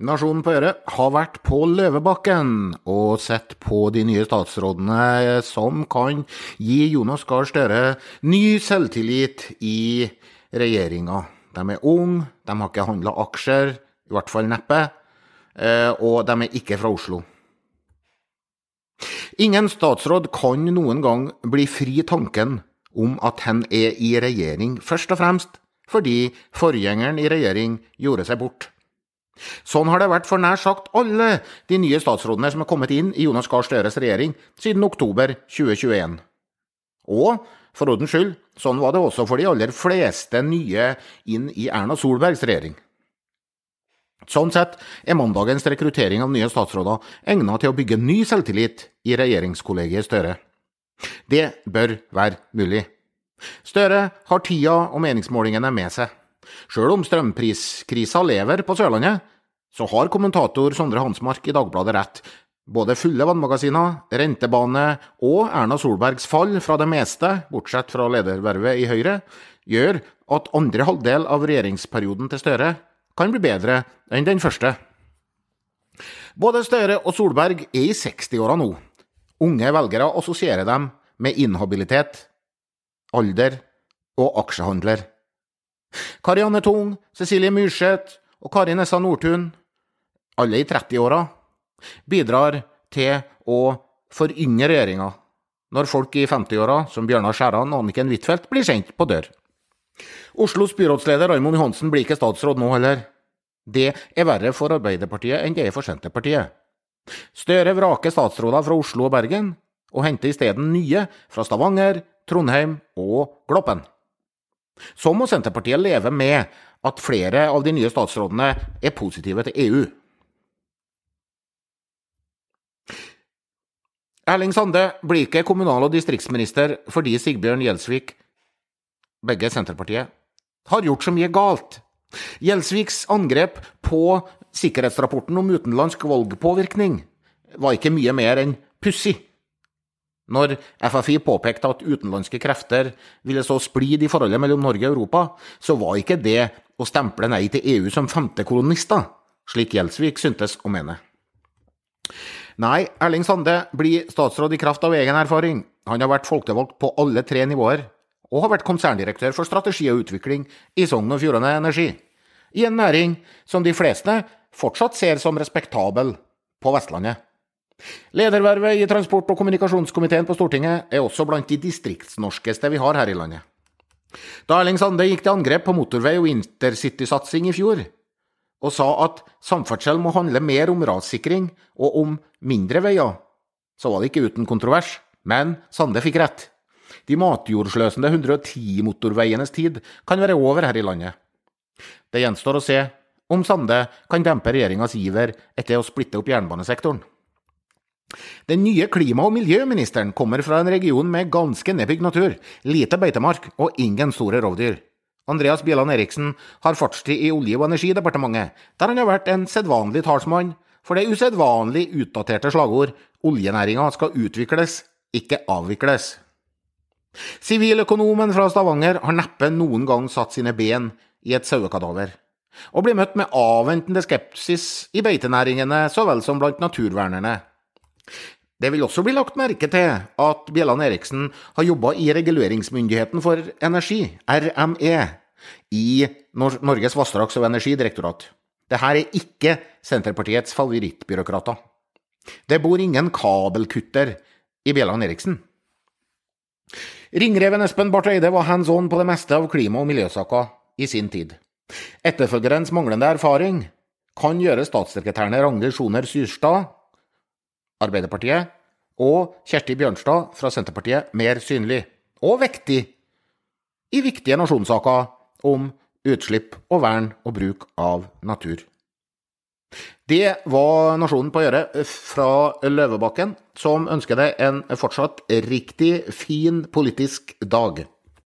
Nasjonen på Øre har vært på Løvebakken og sett på de nye statsrådene som kan gi Jonas Gahr Støre ny selvtillit i regjeringa. De er unge, de har ikke handla aksjer, i hvert fall neppe, eh, og de er ikke fra Oslo. Ingen statsråd kan noen gang bli fri tanken om at han er i regjering, først og fremst fordi forgjengeren i regjering gjorde seg bort. Sånn har det vært for nær sagt alle de nye statsrådene som er kommet inn i Jonas Gahr Støres regjering siden oktober 2021. Og for ordens skyld, sånn var det også for de aller fleste nye inn i Erna Solbergs regjering. Sånn sett er mandagens rekruttering av nye statsråder egnet til å bygge ny selvtillit i regjeringskollegiet Støre. Det bør være mulig. Støre har tida og meningsmålingene med seg. Sjøl om strømpriskrisa lever på Sørlandet, så har kommentator Sondre Hansmark i Dagbladet rett. Både fulle vannmagasiner, rentebane og Erna Solbergs fall fra det meste, bortsett fra ledervervet i Høyre, gjør at andre halvdel av regjeringsperioden til Støre kan bli bedre enn den første. Både Støre og Solberg er i 60-åra nå. Unge velgere assosierer dem med inhabilitet, alder og aksjehandler. Karianne Tung, Cecilie Myrseth og Kari Nessa Nordtun, alle i 30-åra, bidrar til å forynge regjeringa når folk i 50-åra, som Bjørnar Skjæran og Anniken Huitfeldt, blir sendt på dør. Oslos byrådsleder Raymond Johansen blir ikke statsråd nå heller. Det er verre for Arbeiderpartiet enn det er for Senterpartiet. Støre vraker statsråder fra Oslo og Bergen, og henter isteden nye fra Stavanger, Trondheim og Gloppen. Så må Senterpartiet leve med at flere av de nye statsrådene er positive til EU. Erling Sande blir ikke kommunal- og distriktsminister fordi Sigbjørn Gjelsvik, begge Senterpartiet, har gjort så mye galt. Gjelsviks angrep på sikkerhetsrapporten om utenlandsk valgpåvirkning var ikke mye mer enn pussig. Når FFI påpekte at utenlandske krefter ville så splid i forholdet mellom Norge og Europa, så var ikke det å stemple nei til EU som femtekolonister, slik Gjelsvik syntes å mene. Nei, Erling Sande blir statsråd i kraft av egen erfaring. Han har vært folkevalgt på alle tre nivåer, og har vært konserndirektør for strategi og utvikling i Sogn og Fjordane Energi, i en næring som de fleste fortsatt ser som respektabel på Vestlandet. Ledervervet i transport- og kommunikasjonskomiteen på Stortinget er også blant de distriktsnorskeste vi har her i landet. Da Erling Sande gikk til angrep på motorvei og intercitysatsing i fjor, og sa at samferdsel må handle mer om rassikring og om mindre veier, så var det ikke uten kontrovers, men Sande fikk rett. De matjordsløsende 110-motorveienes tid kan være over her i landet. Det gjenstår å se om Sande kan dempe regjeringas iver etter å splitte opp jernbanesektoren. Den nye klima- og miljøministeren kommer fra en region med ganske nedbygd natur, lite beitemark og ingen store rovdyr. Andreas Bjelland Eriksen har fartstid i Olje- og energidepartementet, der han har vært en sedvanlig talsmann for det usedvanlig utdaterte slagord 'oljenæringa skal utvikles, ikke avvikles'. Siviløkonomen fra Stavanger har neppe noen gang satt sine ben i et sauekadaver, og blir møtt med avventende skepsis i beitenæringene så vel som blant naturvernerne. Det vil også bli lagt merke til at Bjelland Eriksen har jobba i Reguleringsmyndigheten for energi, RME, i Norges vassdrags- og energidirektorat. Dette er ikke Senterpartiets favorittbyråkrater. Det bor ingen kabelkutter i Bjelland Eriksen. Ringreven Espen Barth Eide var hands on på det meste av klima- og miljøsaker i sin tid. Etterfølgerens manglende erfaring kan gjøre statssekretærene Ragnhild Sjoner Syrstad Arbeiderpartiet, og Kjersti Bjørnstad fra Senterpartiet mer synlig og vektig i viktige nasjonssaker om utslipp og vern og bruk av natur. Det var Nasjonen på å gjøre fra Løvebakken, som ønsker deg en fortsatt riktig fin politisk dag.